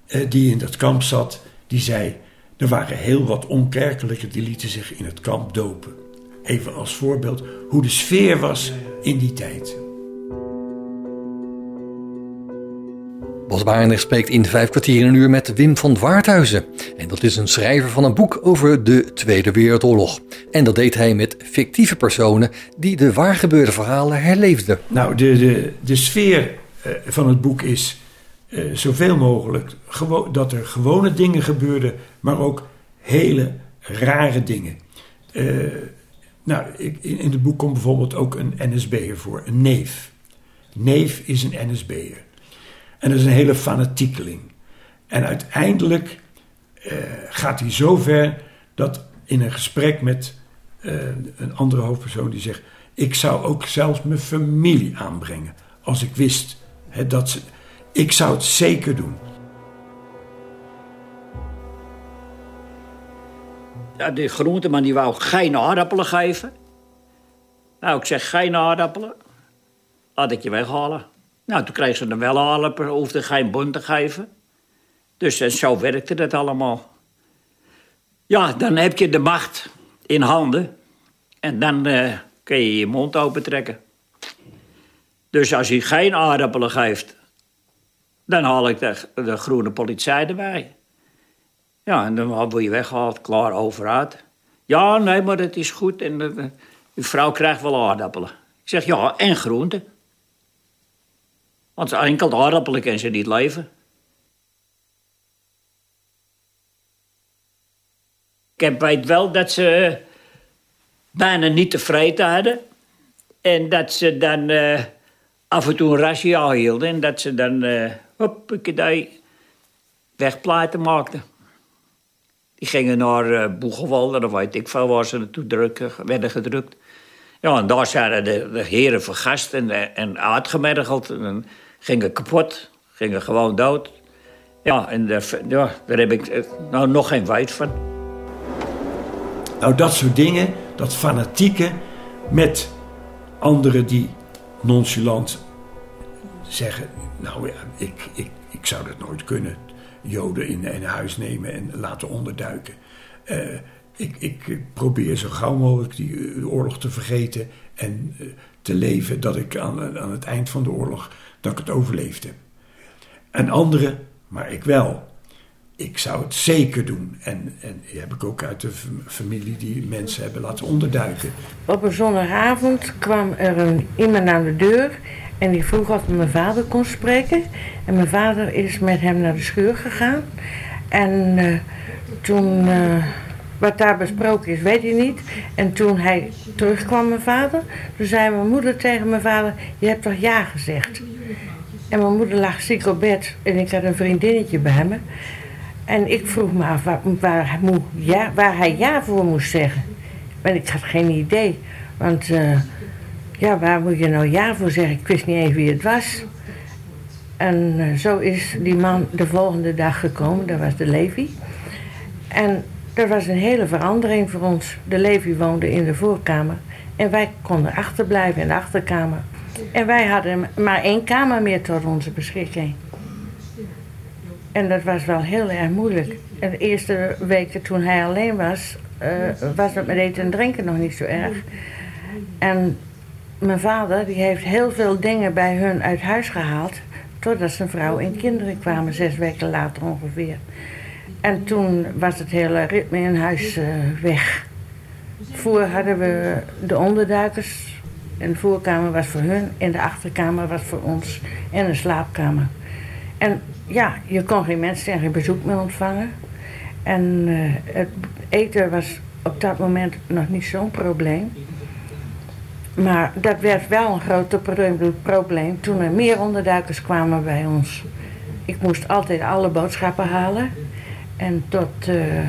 uh, die in dat kamp zat, die zei: Er waren heel wat onkerkelijke die lieten zich in het kamp dopen. Even als voorbeeld hoe de sfeer was in die tijd. Bas Barender spreekt in vijf kwartier een uur met Wim van Waarthuizen. En dat is een schrijver van een boek over de Tweede Wereldoorlog. En dat deed hij met fictieve personen die de waargebeurde verhalen herleefden. Nou, de, de, de sfeer uh, van het boek is uh, zoveel mogelijk dat er gewone dingen gebeurden, maar ook hele rare dingen. Uh, nou, ik, in het boek komt bijvoorbeeld ook een NSB'er voor, een neef. Neef is een NSB'er. En dat is een hele fanatiekeling. En uiteindelijk uh, gaat hij zo ver dat in een gesprek met uh, een andere hoofdpersoon die zegt: Ik zou ook zelfs mijn familie aanbrengen. Als ik wist hè, dat ze. Ik zou het zeker doen. Ja, de groenteman die wou geen aardappelen geven. Nou, ik zeg geen aardappelen. Laat ik je weghalen. Nou, toen kreeg ze dan wel aardappelen, hoefde geen bon te geven. Dus en zo werkte dat allemaal. Ja, dan heb je de macht in handen. En dan uh, kun je je mond opentrekken. Dus als hij geen aardappelen geeft, dan haal ik de, de groene politie erbij. Ja, en dan word je weggehaald, klaar, overuit. Ja, nee, maar het is goed. En uw vrouw krijgt wel aardappelen. Ik zeg, ja, en groenten. Want enkel aardappelen kan ze niet leven. Ik weet wel dat ze bijna niet tevreden hadden. En dat ze dan uh, af en toe een hielden. En dat ze dan, uh, hoppakee, wegplaten maakten. Die gingen naar uh, dan weet ik veel waar ze naartoe drukken, werden gedrukt. Ja, en daar zijn de, de heren vergast en, en uitgemergeld. En gingen kapot, gingen gewoon dood. Ja, en daar, ja, daar heb ik nou nog geen wijd van. Nou, dat soort dingen, dat fanatieke met anderen die nonchalant zeggen: Nou ja, ik, ik, ik zou dat nooit kunnen. Joden in, in huis nemen en laten onderduiken. Eh, ik, ik, probeer zo gauw mogelijk die eh, oorlog te vergeten en te leven dat ik aan, aan het eind van de oorlog dat ik het overleefd heb. En anderen, maar ik wel. Ik zou het zeker doen. En, en heb ik ook uit de familie die mensen hebben laten onderduiken. Op een zondagavond kwam er een, iemand aan de deur en die vroeg of mijn vader kon spreken. En mijn vader is met hem naar de schuur gegaan. En uh, toen, uh, wat daar besproken is, weet hij niet. En toen hij terugkwam, mijn vader, toen zei mijn moeder tegen mijn vader: Je hebt toch ja gezegd? En mijn moeder lag ziek op bed en ik had een vriendinnetje bij me. En ik vroeg me af waar, waar, ja, waar hij ja voor moest zeggen. Maar ik had geen idee. Want uh, ja, waar moet je nou ja voor zeggen? Ik wist niet even wie het was. En uh, zo is die man de volgende dag gekomen, dat was de Levi. En dat was een hele verandering voor ons. De Levi woonde in de voorkamer en wij konden achterblijven in de achterkamer. En wij hadden maar één kamer meer tot onze beschikking. En dat was wel heel erg moeilijk. En de eerste weken toen hij alleen was, uh, was het met eten en drinken nog niet zo erg. En mijn vader die heeft heel veel dingen bij hun uit huis gehaald. Totdat zijn vrouw en kinderen kwamen, zes weken later ongeveer. En toen was het hele ritme in huis uh, weg. Voor hadden we de onderduikers. En voorkamer was voor hun. En de achterkamer was voor ons. En een slaapkamer. En ja, je kon geen mensen en geen bezoek meer ontvangen. En uh, het eten was op dat moment nog niet zo'n probleem. Maar dat werd wel een groot probleem toen er meer onderduikers kwamen bij ons. Ik moest altijd alle boodschappen halen. En tot uh, eh,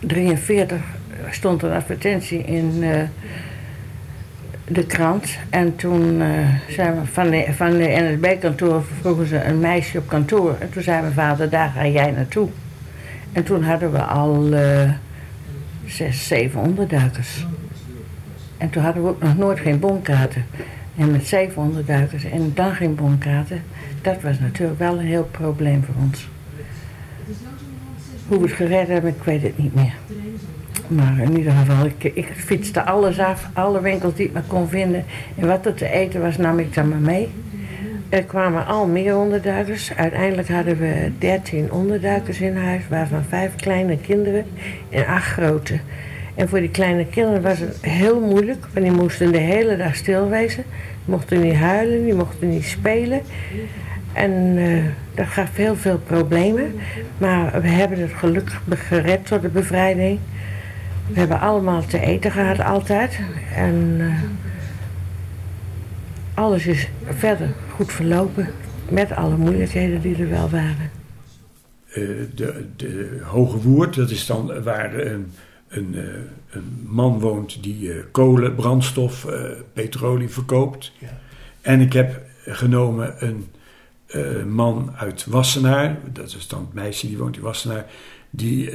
43 stond een advertentie in uh, de krant. En toen uh, zijn we van de, van de NSB-kantoor vroegen ze een meisje op kantoor. En toen zei mijn vader, daar ga jij naartoe. En toen hadden we al uh, zes, zeven onderduikers. En toen hadden we ook nog nooit geen bonkaarten. En met zeven onderduikers en dan geen bonkaarten. Dat was natuurlijk wel een heel probleem voor ons. Hoe we het gered hebben, ik weet het niet meer. Maar in ieder geval, ik, ik fietste alles af, alle winkels die ik maar kon vinden. En wat er te eten was, nam ik dan maar mee. Er kwamen al meer onderduikers. Uiteindelijk hadden we 13 onderduikers in huis, waarvan vijf kleine kinderen en acht grote. En voor die kleine kinderen was het heel moeilijk, want die moesten de hele dag stilwezen. Die mochten niet huilen, die mochten niet spelen. En uh, dat gaf heel veel problemen. Maar we hebben het gelukkig gered tot de bevrijding. We hebben allemaal te eten gehad, altijd. En uh, alles is verder goed verlopen. Met alle moeilijkheden die er wel waren. Uh, de, de Hoge Woerd, dat is dan waar een, een, uh, een man woont die kolen, brandstof, petrolie verkoopt. Ja. En ik heb genomen een man uit Wassenaar, dat is dan het meisje die woont in Wassenaar, die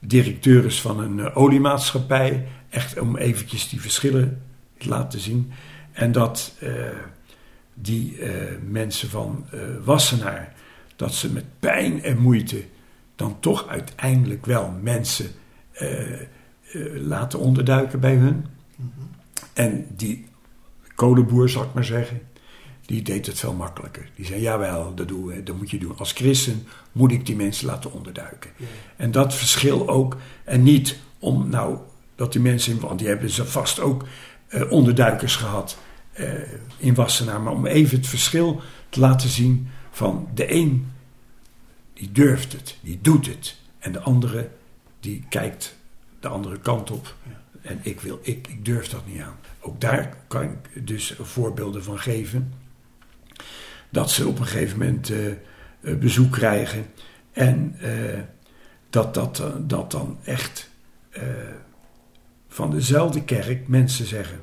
directeur is van een uh, oliemaatschappij. Echt om eventjes die verschillen te laten zien. En dat uh, die uh, mensen van Wassenaar, dat ze met pijn en moeite dan toch uiteindelijk wel mensen laten onderduiken bij hun. Mm -hmm. En die kolenboer, zal ik maar zeggen, die deed het veel makkelijker. Die zei, jawel, dat, dat moet je doen. Als christen moet ik die mensen laten onderduiken. En dat verschil ook, en niet om nou, dat die mensen, want die hebben ze vast ook uh, onderduikers gehad uh, in Wassenaar, maar om even het verschil te laten zien van de een, die durft het, die doet het. En de andere, die kijkt de andere kant op. En ik, wil, ik, ik durf dat niet aan. Ook daar kan ik dus voorbeelden van geven dat ze op een gegeven moment uh, bezoek krijgen. En uh, dat, dat, dat dan echt van dezelfde kerk mensen zeggen.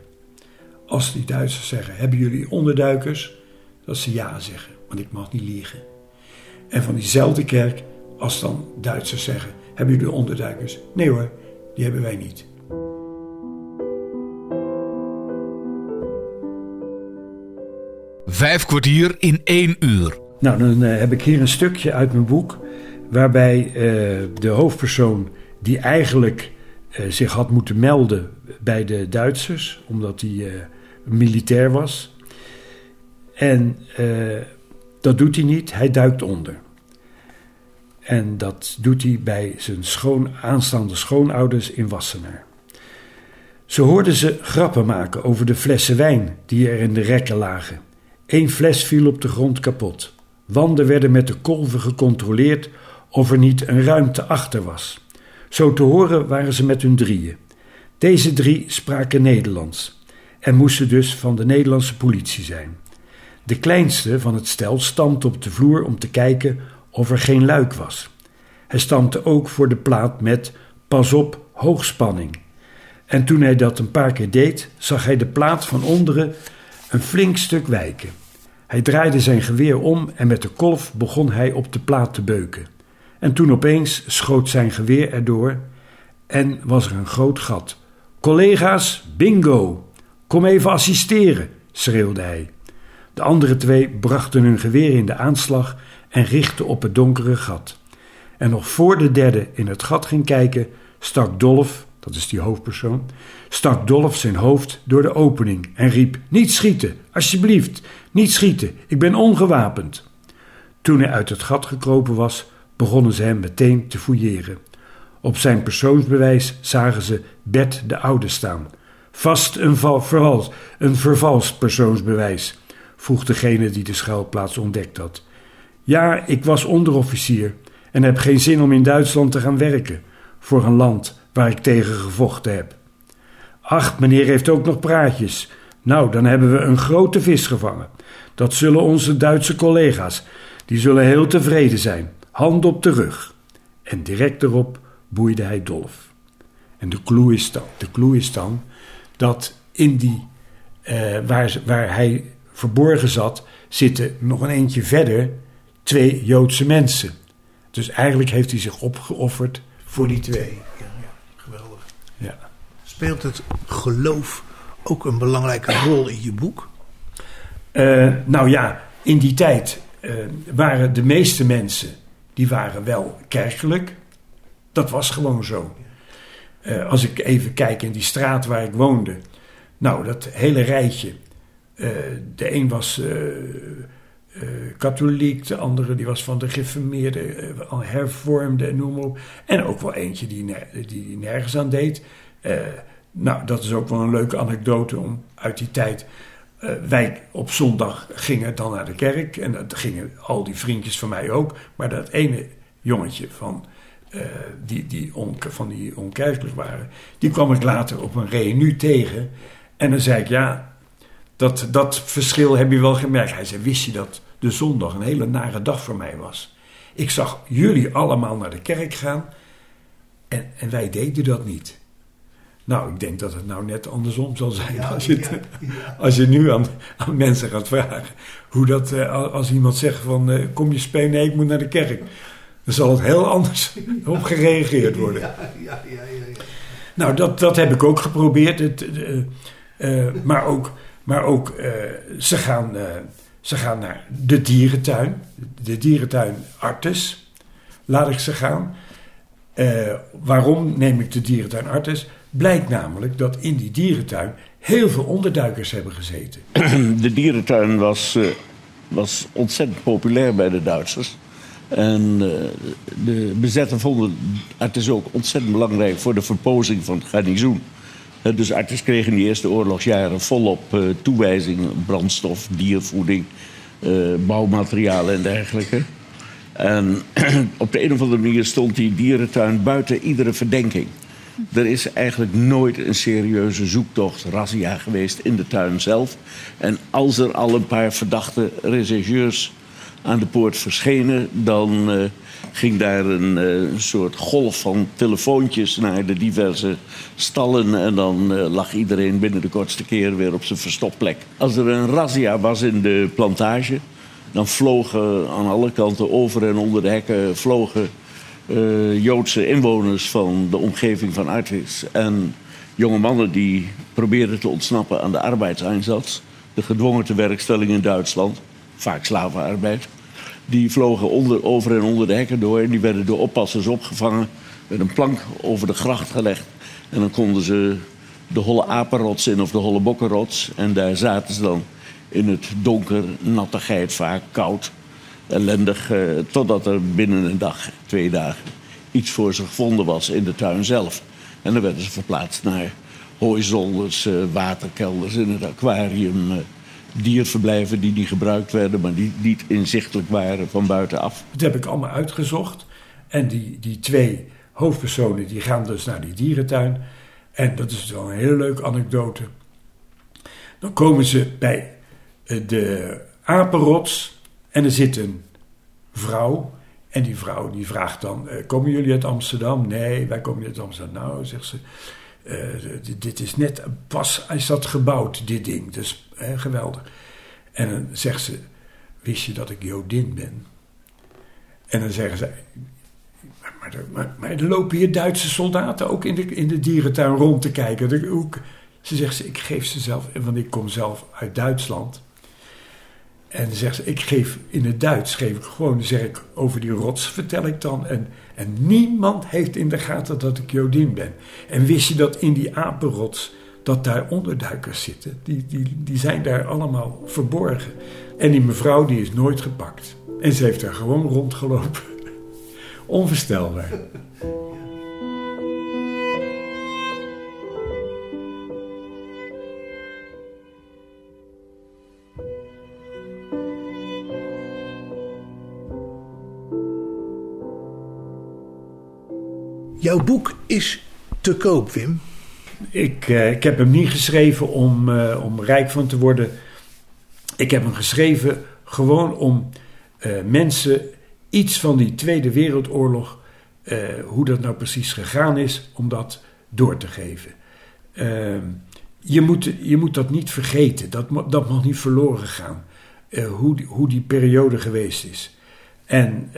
Als die Duitsers zeggen: Hebben jullie onderduikers? Dat ze ja zeggen, want ik mag niet liegen. En van diezelfde kerk, als dan Duitsers zeggen: Hebben jullie onderduikers? Nee hoor, die hebben wij niet. Vijf kwartier in één uur. Nou, dan eh, heb ik hier een stukje uit mijn boek waarbij eh, de hoofdpersoon die eigenlijk eh, zich had moeten melden bij de Duitsers, omdat hij militair was. En dat doet hij niet, hij duikt onder. En dat doet hij bij zijn schoon, aanstaande schoonouders in Wassenaar. Ze hoorden ze grappen maken over de flessen wijn die er in de rekken lagen. Eén fles viel op de grond kapot. Wanden werden met de kolven gecontroleerd of er niet een ruimte achter was. Zo te horen waren ze met hun drieën. Deze drie spraken Nederlands en moesten dus van de Nederlandse politie zijn. De kleinste van het stel stampte op de vloer om te kijken of er geen luik was. Hij stampte ook voor de plaat met Pas op, hoogspanning. En toen hij dat een paar keer deed, zag hij de plaat van onderen een flink stuk wijken. Hij draaide zijn geweer om en met de kolf begon hij op de plaat te beuken. En toen opeens schoot zijn geweer erdoor en was er een groot gat. Collega's, bingo! Kom even assisteren, schreeuwde hij. De andere twee brachten hun geweer in de aanslag en richtten op het donkere gat. En nog voor de derde in het gat ging kijken, stak Dolf, dat is die hoofdpersoon, stak Dolf zijn hoofd door de opening en riep: Niet schieten, alsjeblieft, niet schieten, ik ben ongewapend. Toen hij uit het gat gekropen was, begonnen ze hem meteen te fouilleren. Op zijn persoonsbewijs zagen ze Bert de Oude staan. Vast een, val, vervals, een vervalst persoonsbewijs, vroeg degene die de schuilplaats ontdekt had. Ja, ik was onderofficier en heb geen zin om in Duitsland te gaan werken voor een land waar ik tegen gevochten heb. Ach, meneer heeft ook nog praatjes. Nou, dan hebben we een grote vis gevangen. Dat zullen onze Duitse collega's. Die zullen heel tevreden zijn. Hand op de rug. En direct erop boeide hij Dolf. En de clue is dan, de clue is dan dat in die, eh, waar, waar hij verborgen zat, zitten nog een eentje verder twee Joodse mensen. Dus eigenlijk heeft hij zich opgeofferd voor die twee. Ja. Speelt het geloof ook een belangrijke rol in je boek? Uh, nou ja, in die tijd uh, waren de meeste mensen die waren wel kerkelijk. Dat was gewoon zo. Uh, als ik even kijk in die straat waar ik woonde. Nou, dat hele rijtje. de een was katholiek, de andere die was van de gereformeerde, hervormde en noem maar op. En ook wel eentje die, die nergens aan deed. nou, dat is ook wel een leuke anekdote om uit die tijd. Wij op zondag gingen dan naar de kerk. En dat gingen al die vriendjes van mij ook. Maar dat ene jongetje van, die, die on, van die onkerkelijk waren... die kwam ik later op een reunie tegen. En dan zei ik, ja, dat, dat verschil heb je wel gemerkt. Hij zei, wist je dat de zondag een hele nare dag voor mij was? Ik zag jullie allemaal naar de kerk gaan... en, en wij deden dat niet... Nou, ik denk dat het nou net andersom zal zijn. Ja, als, je het, ja, ja. als je nu aan, aan, mensen gaat vragen hoe dat, uh, als iemand zegt van uh, kom je spelen, nee, ik moet naar de kerk. Dan zal het heel anders op gereageerd worden. Ja, ja, ja, ja, Nou, dat, dat heb ik ook geprobeerd. Het, uh, maar ook, maar ook ze, gaan, ze gaan naar de dierentuin. De dierentuin Artes. Laat ik ze gaan. waarom neem ik de dierentuin Artes? Blijkt namelijk dat in die dierentuin heel veel onderduikers hebben gezeten. De dierentuin was, uh, was ontzettend populair bij de Duitsers. En uh, de bezetten vonden het ook ontzettend belangrijk voor de verpozing van het garnizoen. Uh, dus artsen kregen in de eerste oorlogsjaren volop toewijzingen, brandstof, diervoeding, bouwmaterialen en dergelijke. En op de een of andere manier stond die dierentuin buiten iedere verdenking. Er is eigenlijk nooit een serieuze zoektocht, razzia geweest in de tuin zelf. En als er al een paar verdachte rechercheurs aan de poort verschenen, dan uh, ging daar een uh, soort golf van telefoontjes naar de diverse stallen. En dan uh, lag iedereen binnen de kortste keer weer op zijn verstopplek. Als er een razzia was in de plantage, dan vlogen aan alle kanten over en onder de hekken vlogen Joodse inwoners van de omgeving van Auschwitz. En jonge mannen die probeerden te ontsnappen aan de arbeidseinsatz. De gedwongen tewerkstelling in Duitsland. Vaak slavenarbeid. Die vlogen onder, over en onder de hekken door. En die werden door oppassers opgevangen. Met een plank over de gracht gelegd. En dan konden ze de holle apenrots in of de holle bokkenrots. En daar zaten ze dan in het donker, nattigheid vaak, koud, ellendig. Eh, totdat er binnen een dag, twee dagen, iets voor ze gevonden was in de tuin zelf. En dan werden ze verplaatst naar hooizolders, eh, waterkelders in het aquarium. Eh, dierverblijven die niet gebruikt werden, maar die niet inzichtelijk waren van buitenaf. Dat heb ik allemaal uitgezocht. En die, die twee hoofdpersonen die gaan dus naar die dierentuin. En dat is wel een hele leuke anekdote. Dan komen ze bij eh, de apenrots en er zit een vrouw. En die vrouw die vraagt dan, komen jullie uit Amsterdam? Nee, wij komen uit Amsterdam. Nou, zegt ze, dit is net pas is dat gebouwd, dit ding. Dus geweldig. En dan zegt ze: Wist je dat ik Jodin ben? En dan zeggen ze: Maar, maar, maar, er lopen hier Duitse soldaten ook in de, in de dierentuin rond te kijken. ze zegt: Ik geef ze zelf, want ik kom zelf uit Duitsland. En dan zegt ze, ik geef in het Duits, geef ik gewoon, zeg ik over die rots, vertel ik dan. En, en niemand heeft in de gaten dat ik Jodin ben. En wist je dat in die apenrots, dat daar onderduikers zitten? Die, die, die zijn daar allemaal verborgen. En die mevrouw, die is nooit gepakt. En ze heeft daar gewoon rondgelopen. Onvoorstelbaar. Jouw boek is te koop, Wim. Ik, uh, ik heb hem niet geschreven om, uh, om rijk van te worden. Ik heb hem geschreven gewoon om uh, mensen iets van die Tweede Wereldoorlog, hoe dat nou precies gegaan is, om dat door te geven. Ehm, je, moet, je moet dat niet vergeten, dat, dat mag niet verloren gaan, hoe, hoe die periode geweest is. En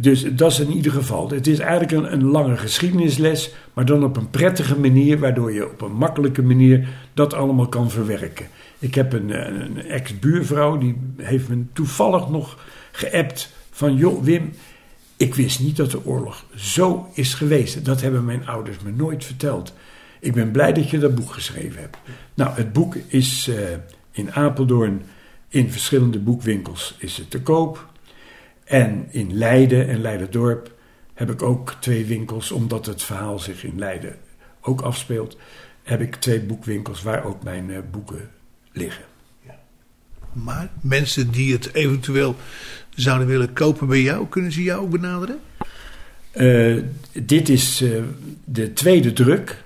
dus dat is in ieder geval. Het is eigenlijk een, een, lange geschiedenisles, maar dan op een prettige manier, waardoor je op een makkelijke manier dat allemaal kan verwerken. Ik heb een, een ex-buurvrouw, die heeft me toevallig nog geappt van, joh Wim, ik wist niet dat de oorlog zo is geweest. Dat hebben mijn ouders me nooit verteld. Ik ben blij dat je dat boek geschreven hebt. Nou, het boek is uh, in Apeldoorn in verschillende boekwinkels is het te koop. En in Leiden en Leiderdorp heb ik ook twee winkels, omdat het verhaal zich in Leiden ook afspeelt. Heb ik twee boekwinkels waar ook mijn uh, boeken liggen. Ja. Maar mensen die het eventueel zouden willen kopen bij jou, kunnen ze jou ook benaderen? Uh, dit is uh, de tweede druk.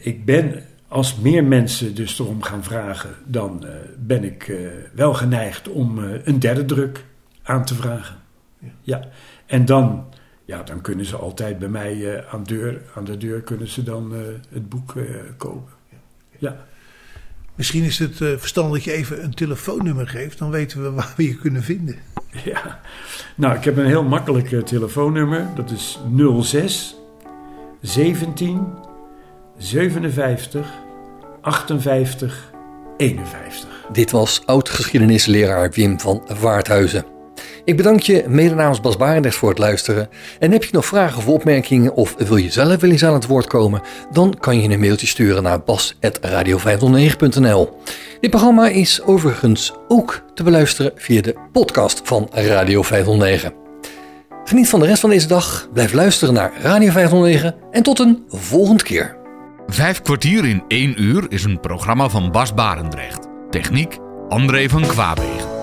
ik ben, als meer mensen dus erom gaan vragen, dan ben ik wel geneigd om een derde druk aan te vragen. Ja. ja. En dan, ja, dan kunnen ze altijd bij mij uh, aan, deur, aan de deur kunnen ze dan uh, het boek uh, kopen. Ja. ja. Misschien is het verstandig dat je even een telefoonnummer geeft, dan weten we waar we je kunnen vinden. Ja, nou, ik heb een heel makkelijk telefoonnummer. Dat is 06 17 57 58 51. Dit was oud-geschiedenisleraar Wim van Waardhuizen. Ik bedank je mede namens Bas Barendrecht voor het luisteren. En heb je nog vragen of opmerkingen of wil je zelf wel eens aan het woord komen? Dan kan je een mailtje sturen naar bas.radio509.nl Dit programma is overigens ook te beluisteren via de podcast van Radio 509. Geniet van de rest van deze dag, blijf luisteren naar Radio 509 en tot een volgende keer. Vijf kwartier in één uur is een programma van Bas Barendrecht. Techniek André van Kwaabegen.